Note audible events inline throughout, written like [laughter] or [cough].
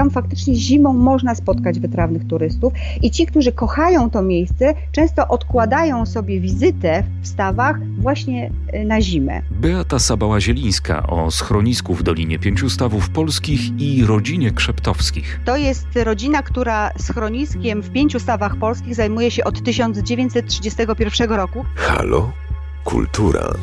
tam faktycznie zimą można spotkać wytrawnych turystów i ci, którzy kochają to miejsce, często odkładają sobie wizytę w stawach właśnie y, na zimę. Beata Sabała-Zielińska o schronisku w Dolinie Pięciu Stawów Polskich i rodzinie Krzeptowskich. To jest rodzina, która schroniskiem w Pięciu Stawach Polskich zajmuje się od 1931 roku. Halo? Kultura.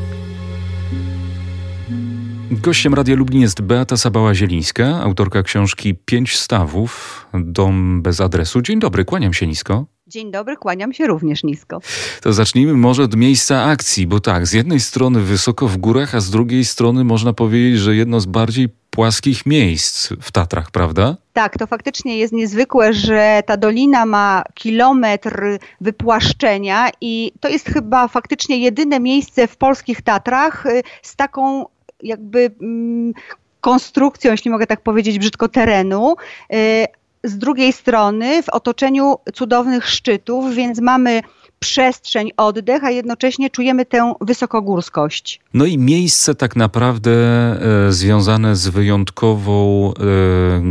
Gościem Radia Lublin jest Beata Sabała-Zielińska, autorka książki Pięć Stawów, Dom bez adresu. Dzień dobry, kłaniam się nisko. Dzień dobry, kłaniam się również nisko. To zacznijmy może od miejsca akcji, bo tak, z jednej strony wysoko w górach, a z drugiej strony można powiedzieć, że jedno z bardziej płaskich miejsc w Tatrach, prawda? Tak, to faktycznie jest niezwykłe, że ta dolina ma kilometr wypłaszczenia i to jest chyba faktycznie jedyne miejsce w polskich Tatrach y, z taką jakby mm, konstrukcją, jeśli mogę tak powiedzieć, brzydko terenu. Y, z drugiej strony w otoczeniu cudownych szczytów, więc mamy przestrzeń, oddech, a jednocześnie czujemy tę wysokogórskość. No i miejsce tak naprawdę e, związane z wyjątkową e,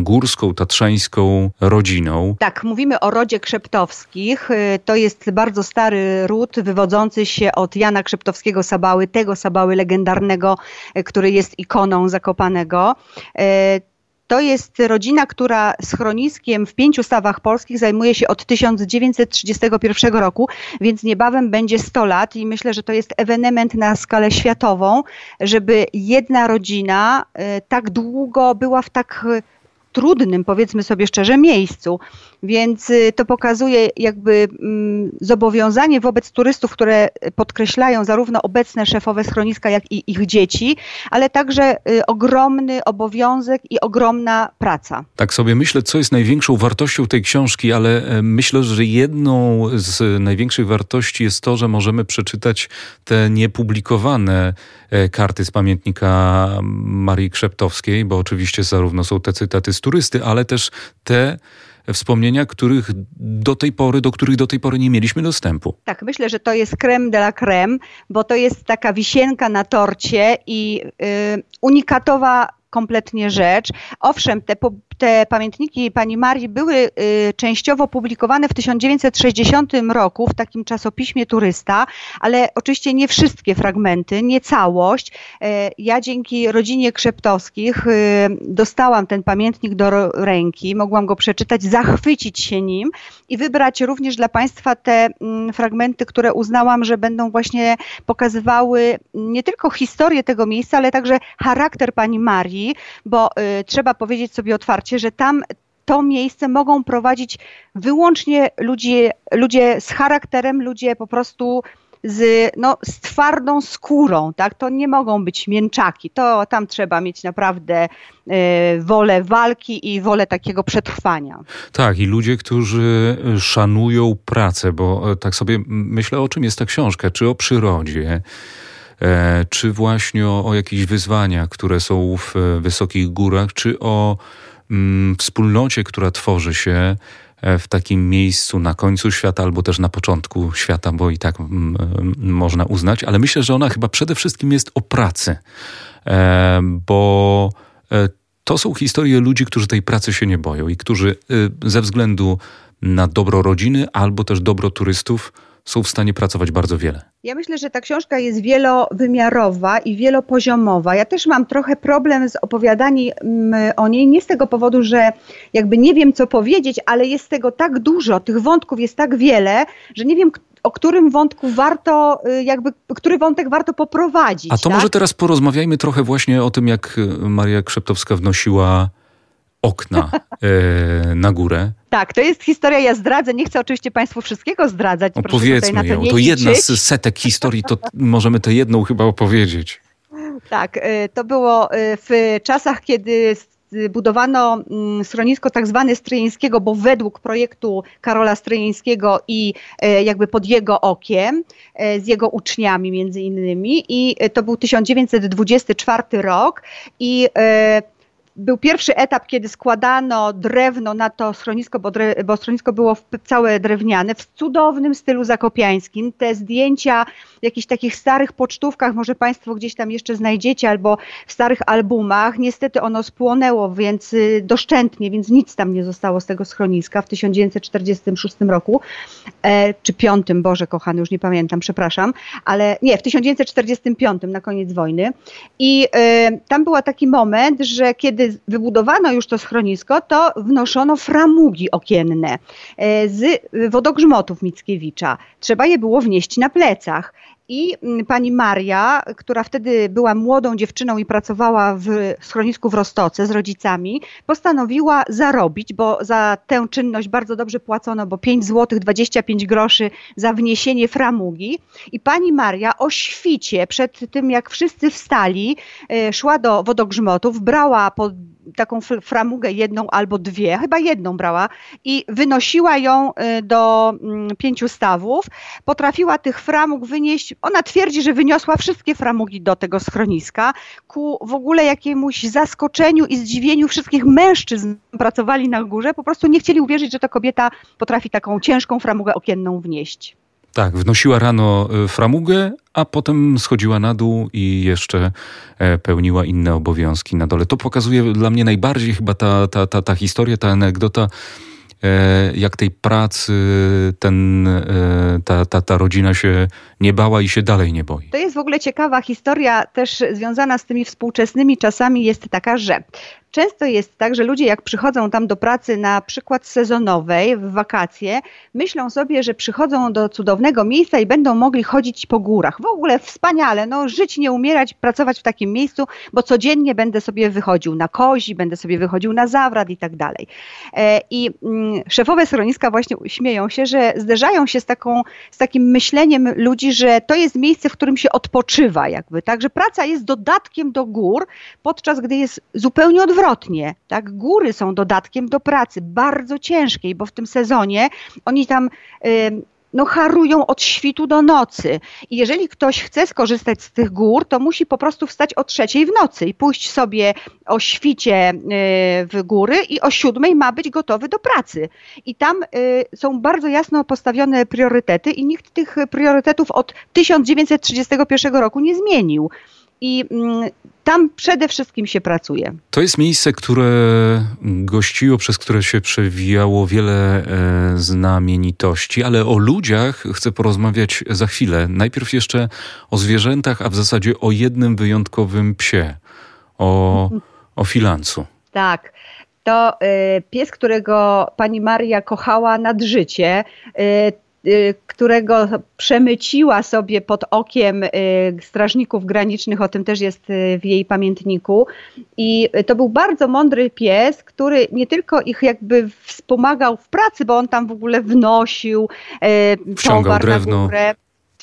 górską, tatrzańską rodziną. Tak, mówimy o rodzie Krzeptowskich. E, to jest bardzo stary ród wywodzący się od Jana Krzeptowskiego Sabały, tego Sabały legendarnego, który jest ikoną Zakopanego. To jest rodzina, która schroniskiem w pięciu stawach polskich zajmuje się od 1931 roku, więc niebawem będzie 100 lat i myślę, że to jest ewenement na skalę światową, żeby jedna rodzina e, tak długo była w tak trudnym, powiedzmy sobie szczerze, miejscu. Więc y, to pokazuje jakby mm, zobowiązanie wobec turystów, które podkreślają zarówno obecne szefowe schroniska, jak i ich dzieci, ale także y, ogromny obowiązek i ogromna praca. Tak sobie myślę, co jest największą wartością tej książki, ale e, myślę, że jedną z największych wartości jest to, że możemy przeczytać te niepublikowane e, karty z pamiętnika Marii Krzeptowskiej, bo oczywiście zarówno są te cytaty z turysty, ale też te wspomnienia, których do tej pory, do których do tej pory nie mieliśmy dostępu. Tak, myślę, że to jest creme de la creme, bo to jest taka wisienka na torcie i y, unikatowa kompletnie rzecz. Owszem, te, te pamiętniki pani Marii były y, częściowo publikowane w 1960 roku w takim czasopiśmie Turysta, ale oczywiście nie wszystkie fragmenty, nie całość. E, ja dzięki rodzinie Krzeptowskich y, dostałam ten pamiętnik do ręki, mogłam go przeczytać, zachwycić się nim i wybrać również dla Państwa te mm, fragmenty, które uznałam, że będą właśnie pokazywały nie tylko historię tego miejsca, ale także charakter pani Marii, bo y, trzeba powiedzieć sobie otwarcie, że tam to miejsce mogą prowadzić wyłącznie ludzie, ludzie z charakterem, ludzie po prostu z, no, z twardą skórą, tak? To nie mogą być mięczaki. To tam trzeba mieć naprawdę y, wolę walki i wolę takiego przetrwania. Tak, i ludzie, którzy szanują pracę, bo e, tak sobie myślę, o czym jest ta książka, czy o przyrodzie, E, czy właśnie o, o jakichś wyzwaniach, które są w e, wysokich górach, czy o wspólnocie, która tworzy się e, w takim miejscu na końcu świata albo też na początku świata, bo i tak mm, można uznać, ale myślę, że ona chyba przede wszystkim jest o pracy, bo to są historie ludzi, którzy tej pracy się nie boją i którzy ze względu na dobro rodziny albo też dobro turystów są w stanie pracować bardzo wiele. Ja myślę, że ta książka jest wielowymiarowa i wielopoziomowa. Ja też mam trochę problem z opowiadaniem mm, o niej, nie z tego powodu, że jakby nie wiem, co powiedzieć, ale jest tego tak dużo, tych wątków jest tak wiele, że nie wiem, o którym wątku warto, y, jakby, który wątek warto poprowadzić. A to tak? może teraz porozmawiajmy trochę właśnie o tym, jak Maria Krzeptowska wnosiła okna e, na górę. Tak, to jest historia, ja zdradzę, nie chcę oczywiście Państwu wszystkiego zdradzać. Opowiedzmy ją, to jedna z setek historii, to możemy tę jedną chyba opowiedzieć. Tak, e, to było e, w czasach, kiedy budowano mm, schronisko tak zwane Stryjeńskiego, bo według projektu Karola Stryjeńskiego i jakby pod jego okiem, z jego uczniami między innymi i to był 1924 rok i był pierwszy etap, kiedy składano drewno na to schronisko, bo, dre, bo schronisko było całe drewniane, w cudownym stylu zakopiańskim. Te zdjęcia w jakichś takich starych pocztówkach, może Państwo gdzieś tam jeszcze znajdziecie, albo w starych albumach. Niestety ono spłonęło, więc y, doszczętnie, więc nic tam nie zostało z tego schroniska w 1946 roku, e, czy 5, Boże kochany, już nie pamiętam, przepraszam, ale nie, w 1945 na koniec wojny. I e, tam był taki moment, że kiedy wybudowano już to schronisko, to wnoszono framugi okienne e, z wodogrzmotów Mickiewicza. Trzeba je było wnieść na plecach. I mm, pani Maria, która wtedy była młodą dziewczyną i pracowała w schronisku w Rostoce z rodzicami, postanowiła zarobić, bo za tę czynność bardzo dobrze płacono, bo 5 zł 25 groszy za wniesienie framugi. I pani Maria o świcie, przed tym jak wszyscy wstali, e, szła do wodogrzmotów, brała pod taką framugę jedną albo dwie, chyba jedną brała i wynosiła ją y, do mm, pięciu stawów. Potrafiła tych framug wynieść, ona twierdzi, że wyniosła wszystkie framugi do tego schroniska, ku w ogóle jakiemuś zaskoczeniu i zdziwieniu wszystkich mężczyzn pracowali na górze, po prostu nie chcieli uwierzyć, że ta kobieta potrafi taką ciężką framugę okienną wnieść. Tak, wnosiła rano y, framugę, a potem schodziła na dół i jeszcze e, pełniła inne obowiązki na dole. To pokazuje dla mnie najbardziej chyba ta, ta, ta, ta historia, ta anegdota, e, jak tej pracy ten, e, ta, ta, ta rodzina się nie bała i się dalej nie boi. To jest w ogóle ciekawa historia, też związana z tymi współczesnymi czasami, jest taka, że Często jest tak, że ludzie jak przychodzą tam do pracy na przykład sezonowej, w wakacje, myślą sobie, że przychodzą do cudownego miejsca i będą mogli chodzić po górach. W ogóle wspaniale, no żyć, nie umierać, pracować w takim miejscu, bo codziennie będę sobie wychodził na kozi, będę sobie wychodził na zawrat i tak dalej. E, I mm, szefowe schroniska właśnie śmieją się, że zderzają się z, taką, z takim myśleniem ludzi, że to jest miejsce, w którym się odpoczywa jakby, tak, że praca jest dodatkiem do gór, podczas gdy jest zupełnie odwrotnie odwrotnie, tak? Góry są dodatkiem do pracy, bardzo ciężkiej, bo w tym sezonie oni tam no, harują od świtu do nocy. I jeżeli ktoś chce skorzystać z tych gór, to musi po prostu wstać o trzeciej w nocy i pójść sobie o świcie y, w góry i o siódmej ma być gotowy do pracy. I tam y, są bardzo jasno postawione priorytety i nikt tych priorytetów od 1931 roku nie zmienił i mm, tam przede wszystkim się pracuje. To jest miejsce, które gościło, przez które się przewijało wiele e, znamienitości, ale o ludziach chcę porozmawiać za chwilę. Najpierw jeszcze o zwierzętach, a w zasadzie o jednym wyjątkowym psie, o, o filancu. Tak. To y, pies, którego pani Maria kochała nad życie. Y, którego przemyciła sobie pod okiem y, strażników granicznych, o tym też jest y, w jej pamiętniku. I to był bardzo mądry pies, który nie tylko ich jakby wspomagał w pracy, bo on tam w ogóle wnosił Wciągał drewno. na górę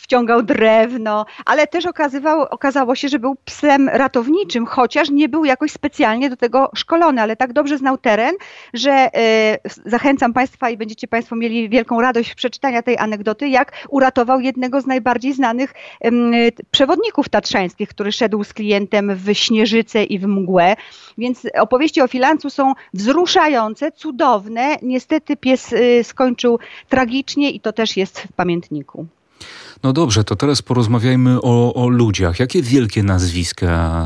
wciągał drewno, ale też okazywało, okazało się, że był psem ratowniczym, chociaż nie był jakoś specjalnie do tego szkolony, ale tak dobrze znał teren, że e, zachęcam Państwa i będziecie Państwo mieli wielką radość przeczytania tej anegdoty, jak uratował jednego z najbardziej znanych przewodników tatrzańskich, który szedł z klientem w śnieżycę i w mgłę. Więc opowieści o Filancu są wzruszające, cudowne. Niestety pies e, skończył tragicznie i to też jest w pamiętniku. No dobrze, to teraz porozmawiajmy o, o ludziach. Jakie wielkie nazwiska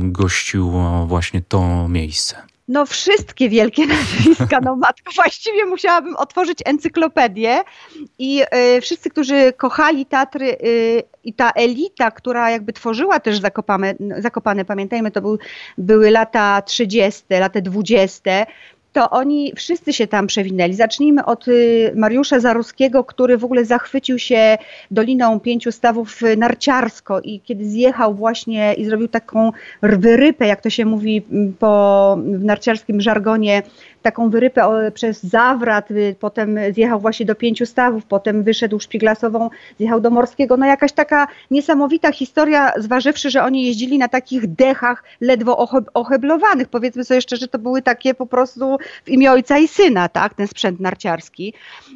gościło właśnie to miejsce? No wszystkie wielkie [laughs] nazwiska, no matko, właściwie musiałabym otworzyć encyklopedię i y, wszyscy, którzy kochali Tatry y, i ta elita, która jakby tworzyła też Zakopane, Zakopane pamiętajmy, to był, były lata 30., lata 20., to oni wszyscy się tam przewinęli. Zacznijmy od y, Mariusza Zaruskiego, który w ogóle zachwycił się Doliną Pięciu Stawów narciarsko i kiedy zjechał właśnie i zrobił taką wyrypę, jak to się mówi po, w narciarskim żargonie, taką wyrypę przez Zawrat, y, potem zjechał właśnie do Pięciu Stawów, potem wyszedł Szpiglasową, zjechał do Morskiego. No jakaś taka niesamowita historia, zważywszy, że oni jeździli na takich dechach ledwo oheblowanych. Powiedzmy sobie szczerze, to były takie po prostu w imię ojca i syna, tak, ten sprzęt narciarski.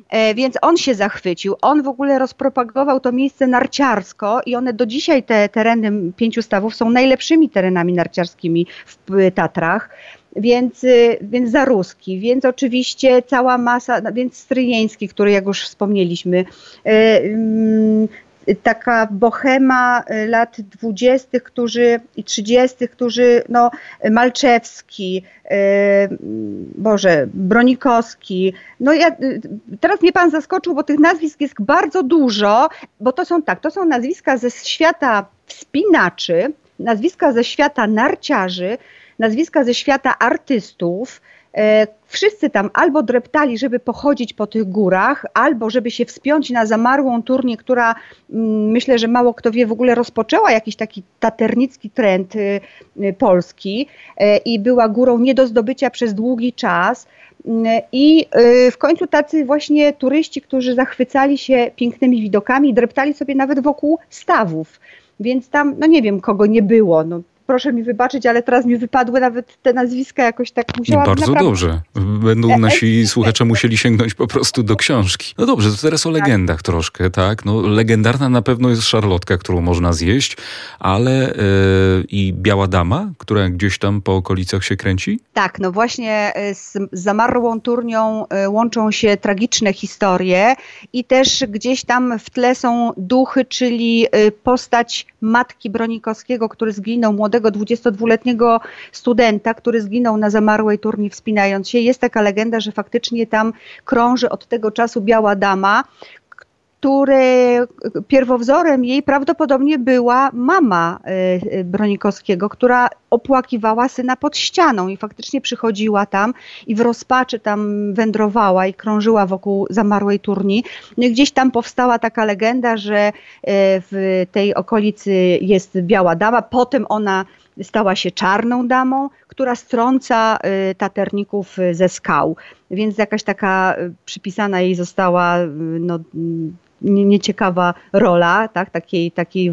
E, więc on się zachwycił. On w ogóle rozpropagował to miejsce narciarsko i one do dzisiaj, te tereny pięciu stawów, są najlepszymi terenami narciarskimi w Tatrach więc, y, więc Zaruski, więc oczywiście cała masa, no, więc Stryjeński, który jak już wspomnieliśmy, y, mm, taka bohema y, lat dwudziestych, którzy i trzydziestych, którzy, no, Malczewski, Boże, Bronikowski. No ja, teraz mnie pan zaskoczył, bo tych nazwisk jest bardzo dużo, bo to są tak, to są nazwiska ze świata wspinaczy, nazwiska ze świata narciarzy, nazwiska ze świata artystów. E, wszyscy tam albo dreptali, żeby pochodzić po tych górach, albo żeby się wspiąć na zamarłą turnię, która mm, myślę, że mało kto wie, w ogóle rozpoczęła jakiś taki taternicki trend y, y, polski e, i była górą nie do zdobycia przez długi czas. Mm, I y, w końcu tacy właśnie turyści, którzy zachwycali się pięknymi widokami, dreptali sobie nawet wokół stawów. Więc tam, no nie wiem, kogo nie było. No, proszę mi wybaczyć, ale teraz mi wypadły nawet te nazwiska jakoś tak musiałam Bardzo naprawdę... dobrze. Będą e, nasi e, słuchacze musieli sięgnąć po prostu do książki. No dobrze, to teraz o tak. legendach troszkę, tak? No legendarna na pewno jest szarlotka, którą można zjeść, ale yy, i Biała Dama, która gdzieś tam po okolicach się kręci? Tak, no właśnie z zamarłą turnią łączą się tragiczne historie i też gdzieś tam w tle są duchy, czyli postać matki Bronikowskiego, który zginął młodego młodego 22-letniego studenta, który zginął na zamarłej turni wspinając się. Jest taka legenda, że faktycznie tam krąży od tego czasu biała dama, który pierwowzorem jej prawdopodobnie była mama y, Bronikowskiego, która opłakiwała syna pod ścianą i faktycznie przychodziła tam i w rozpaczy tam wędrowała i krążyła wokół zamarłej turni. No gdzieś tam powstała taka legenda, że y, w tej okolicy jest biała dama, potem ona stała się czarną damą, która strąca taterników ze skał. Więc jakaś taka przypisana jej została no, nieciekawa rola tak, takiej, takiej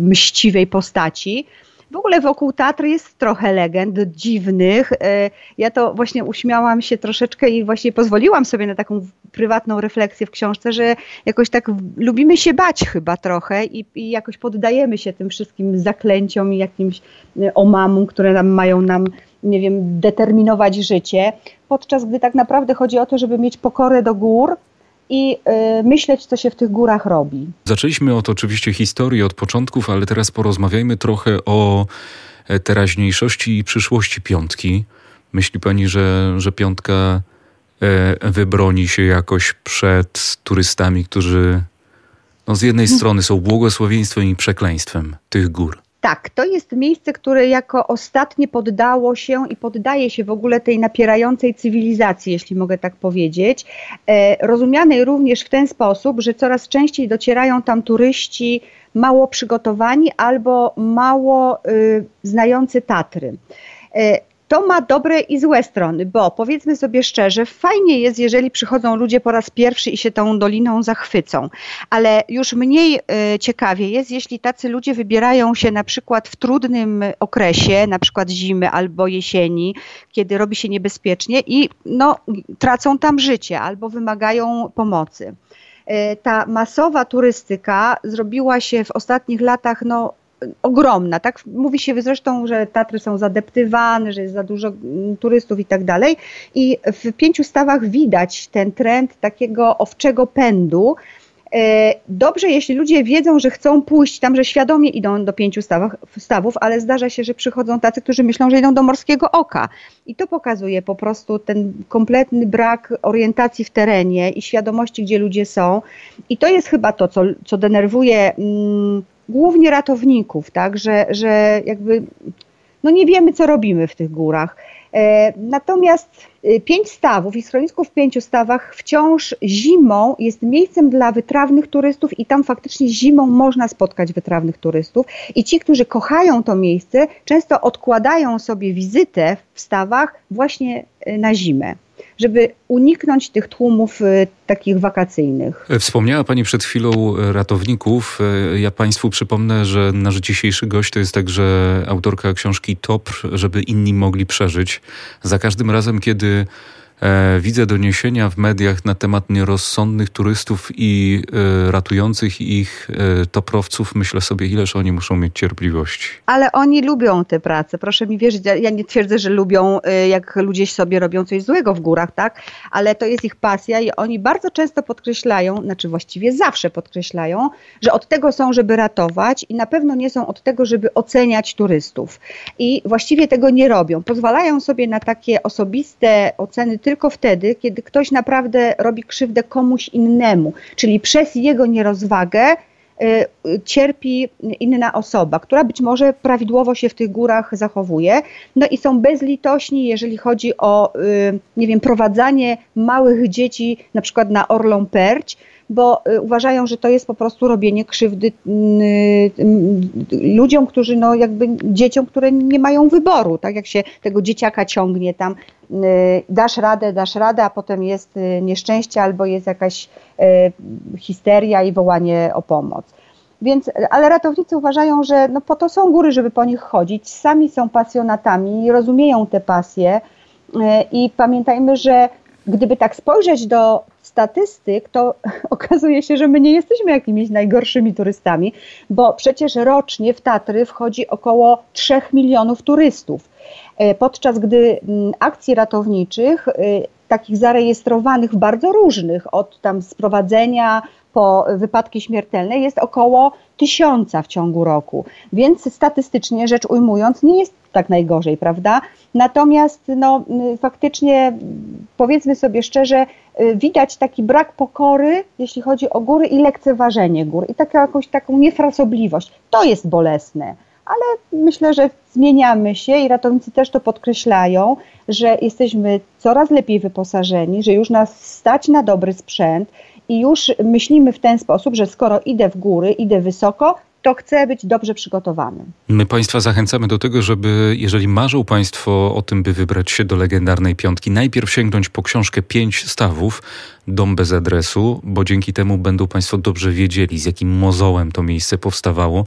mściwej postaci. W ogóle wokół Tatry jest trochę legend dziwnych. E, ja to właśnie uśmiałam się troszeczkę i właśnie pozwoliłam sobie na taką prywatną refleksję w książce, że jakoś tak lubimy się bać chyba trochę i, i jakoś poddajemy się tym wszystkim zaklęciom i jakimś e, omamom, które nam mają nam, nie wiem, determinować życie, podczas gdy tak naprawdę chodzi o to, żeby mieć pokorę do gór, i y, myśleć, co się w tych górach robi. Zaczęliśmy od oczywiście historii od początków, ale teraz porozmawiajmy trochę o e, teraźniejszości i przyszłości piątki. Myśli pani, że, że piątka e, wybroni się jakoś przed turystami, którzy no, z jednej [laughs] strony są błogosławieństwem i przekleństwem tych gór? Tak, to jest miejsce, które jako ostatnie poddało się i poddaje się w ogóle tej napierającej cywilizacji, jeśli mogę tak powiedzieć, e, rozumianej również w ten sposób, że coraz częściej docierają tam turyści mało przygotowani albo mało y, znający Tatry. E, to ma dobre i złe strony, bo powiedzmy sobie szczerze, fajnie jest, jeżeli przychodzą ludzie po raz pierwszy i się tą doliną zachwycą, ale już mniej y, ciekawie jest, jeśli tacy ludzie wybierają się na przykład w trudnym okresie, na przykład zimy albo jesieni, kiedy robi się niebezpiecznie i no, tracą tam życie albo wymagają pomocy. Y, ta masowa turystyka zrobiła się w ostatnich latach no, ogromna. Tak mówi się zresztą, że Tatry są zadeptywane, że jest za dużo mm, turystów i tak dalej. I w pięciu stawach widać ten trend takiego owczego pędu. E, dobrze, jeśli ludzie wiedzą, że chcą pójść tam, że świadomie idą do pięciu stawach, stawów, ale zdarza się, że przychodzą tacy, którzy myślą, że idą do morskiego oka. I to pokazuje po prostu ten kompletny brak orientacji w terenie i świadomości, gdzie ludzie są. I to jest chyba to, co, co denerwuje. Mm, głównie ratowników, tak, że, że jakby no nie wiemy, co robimy w tych górach. E, natomiast y, pięć stawów i schronisków w pięciu stawach wciąż zimą jest miejscem dla wytrawnych turystów i tam faktycznie zimą można spotkać wytrawnych turystów. I ci, którzy kochają to miejsce, często odkładają sobie wizytę w stawach właśnie y, na zimę żeby uniknąć tych tłumów y, takich wakacyjnych. Wspomniała Pani przed chwilą ratowników. Ja Państwu przypomnę, że nasz dzisiejszy gość to jest także autorka książki Top, żeby inni mogli przeżyć. Za każdym razem, kiedy E, widzę doniesienia w mediach na temat nierozsądnych turystów i e, ratujących ich e, toprowców. Myślę sobie, ileż oni muszą mieć cierpliwości. Ale oni lubią tę pracę. Proszę mi wierzyć, ja nie twierdzę, że lubią, jak ludzie sobie robią coś złego w górach, tak? Ale to jest ich pasja i oni bardzo często podkreślają, znaczy właściwie zawsze podkreślają, że od tego są, żeby ratować i na pewno nie są od tego, żeby oceniać turystów. I właściwie tego nie robią. Pozwalają sobie na takie osobiste oceny tylko wtedy, kiedy ktoś naprawdę robi krzywdę komuś innemu, czyli przez jego nierozwagę y, cierpi inna osoba, która być może prawidłowo się w tych górach zachowuje. No i są bezlitośni, jeżeli chodzi o, y, nie wiem, prowadzanie małych dzieci na przykład na Orlą Perć, bo y, uważają, że to jest po prostu robienie krzywdy ludziom, którzy no jakby dzieciom, które nie mają wyboru, tak jak się tego dzieciaka ciągnie tam, y, dasz radę, dasz radę, a potem jest y, nieszczęście albo jest jakaś histeria i wołanie o pomoc. Więc, ale ratownicy uważają, że no po to są góry, żeby po nich chodzić. Sami są pasjonatami, rozumieją te pasje i pamiętajmy, że gdyby tak spojrzeć do statystyk, to [laughs] okazuje się, że my nie jesteśmy jakimiś najgorszymi turystami, bo przecież rocznie w Tatry wchodzi około 3 milionów turystów. E, podczas gdy mm, akcji ratowniczych, e, takich zarejestrowanych bardzo różnych, od tam sprowadzenia po wypadki śmiertelne, jest około tysiąca w ciągu roku. Więc statystycznie rzecz ujmując, nie jest tak najgorzej, prawda? Natomiast no, faktycznie powiedzmy sobie szczerze, y, widać taki brak pokory, jeśli chodzi o góry i lekceważenie gór i taką jakąś taką niefrasobliwość. To jest bolesne. Ale myślę, że zmieniamy się i ratownicy też to podkreślają, że jesteśmy coraz lepiej wyposażeni, że już nas stać na dobry sprzęt i już myślimy w ten sposób, że skoro idę w góry, idę wysoko, to chce być dobrze przygotowany. My Państwa zachęcamy do tego, żeby, jeżeli marzą Państwo o tym, by wybrać się do legendarnej piątki, najpierw sięgnąć po książkę Pięć Stawów, Dom bez adresu, bo dzięki temu będą Państwo dobrze wiedzieli, z jakim mozołem to miejsce powstawało,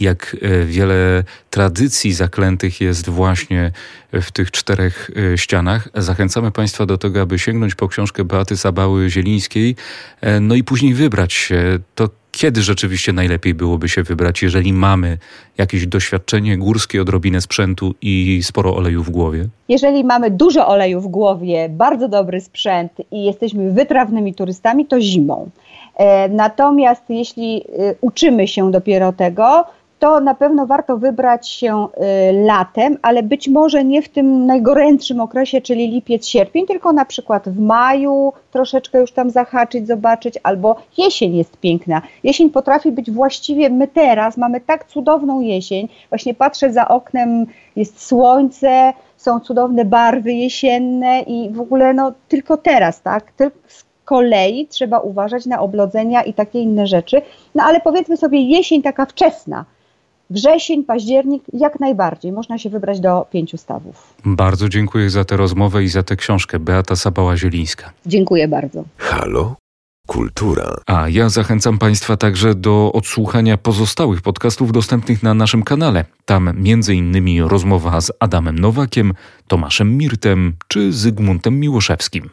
jak e, wiele tradycji zaklętych jest właśnie w tych czterech e, ścianach. Zachęcamy Państwa do tego, aby sięgnąć po książkę Beaty Sabały Zielińskiej, e, no i później wybrać się. To kiedy rzeczywiście najlepiej byłoby się wybrać, jeżeli mamy jakieś doświadczenie górskie, odrobinę sprzętu i sporo oleju w głowie? Jeżeli mamy dużo oleju w głowie, bardzo dobry sprzęt i jesteśmy wytrawnymi turystami, to zimą. E, natomiast jeśli e, uczymy się dopiero tego, to na pewno warto wybrać się y, latem, ale być może nie w tym najgorętszym okresie, czyli lipiec, sierpień, tylko na przykład w maju troszeczkę już tam zahaczyć, zobaczyć, albo jesień jest piękna. Jesień potrafi być właściwie, my teraz mamy tak cudowną jesień, właśnie patrzę za oknem, jest słońce, są cudowne barwy jesienne i w ogóle no tylko teraz, tak, tylko kolei trzeba uważać na oblodzenia i takie inne rzeczy, no ale powiedzmy sobie jesień taka wczesna, wrzesień, październik, jak najbardziej. Można się wybrać do pięciu stawów. Bardzo dziękuję za tę rozmowę i za tę książkę. Beata Sabała-Zielińska. Dziękuję bardzo. Halo? Kultura. A ja zachęcam Państwa także do odsłuchania pozostałych podcastów dostępnych na naszym kanale. Tam między innymi rozmowa z Adamem Nowakiem, Tomaszem Mirtem czy Zygmuntem Miłoszewskim.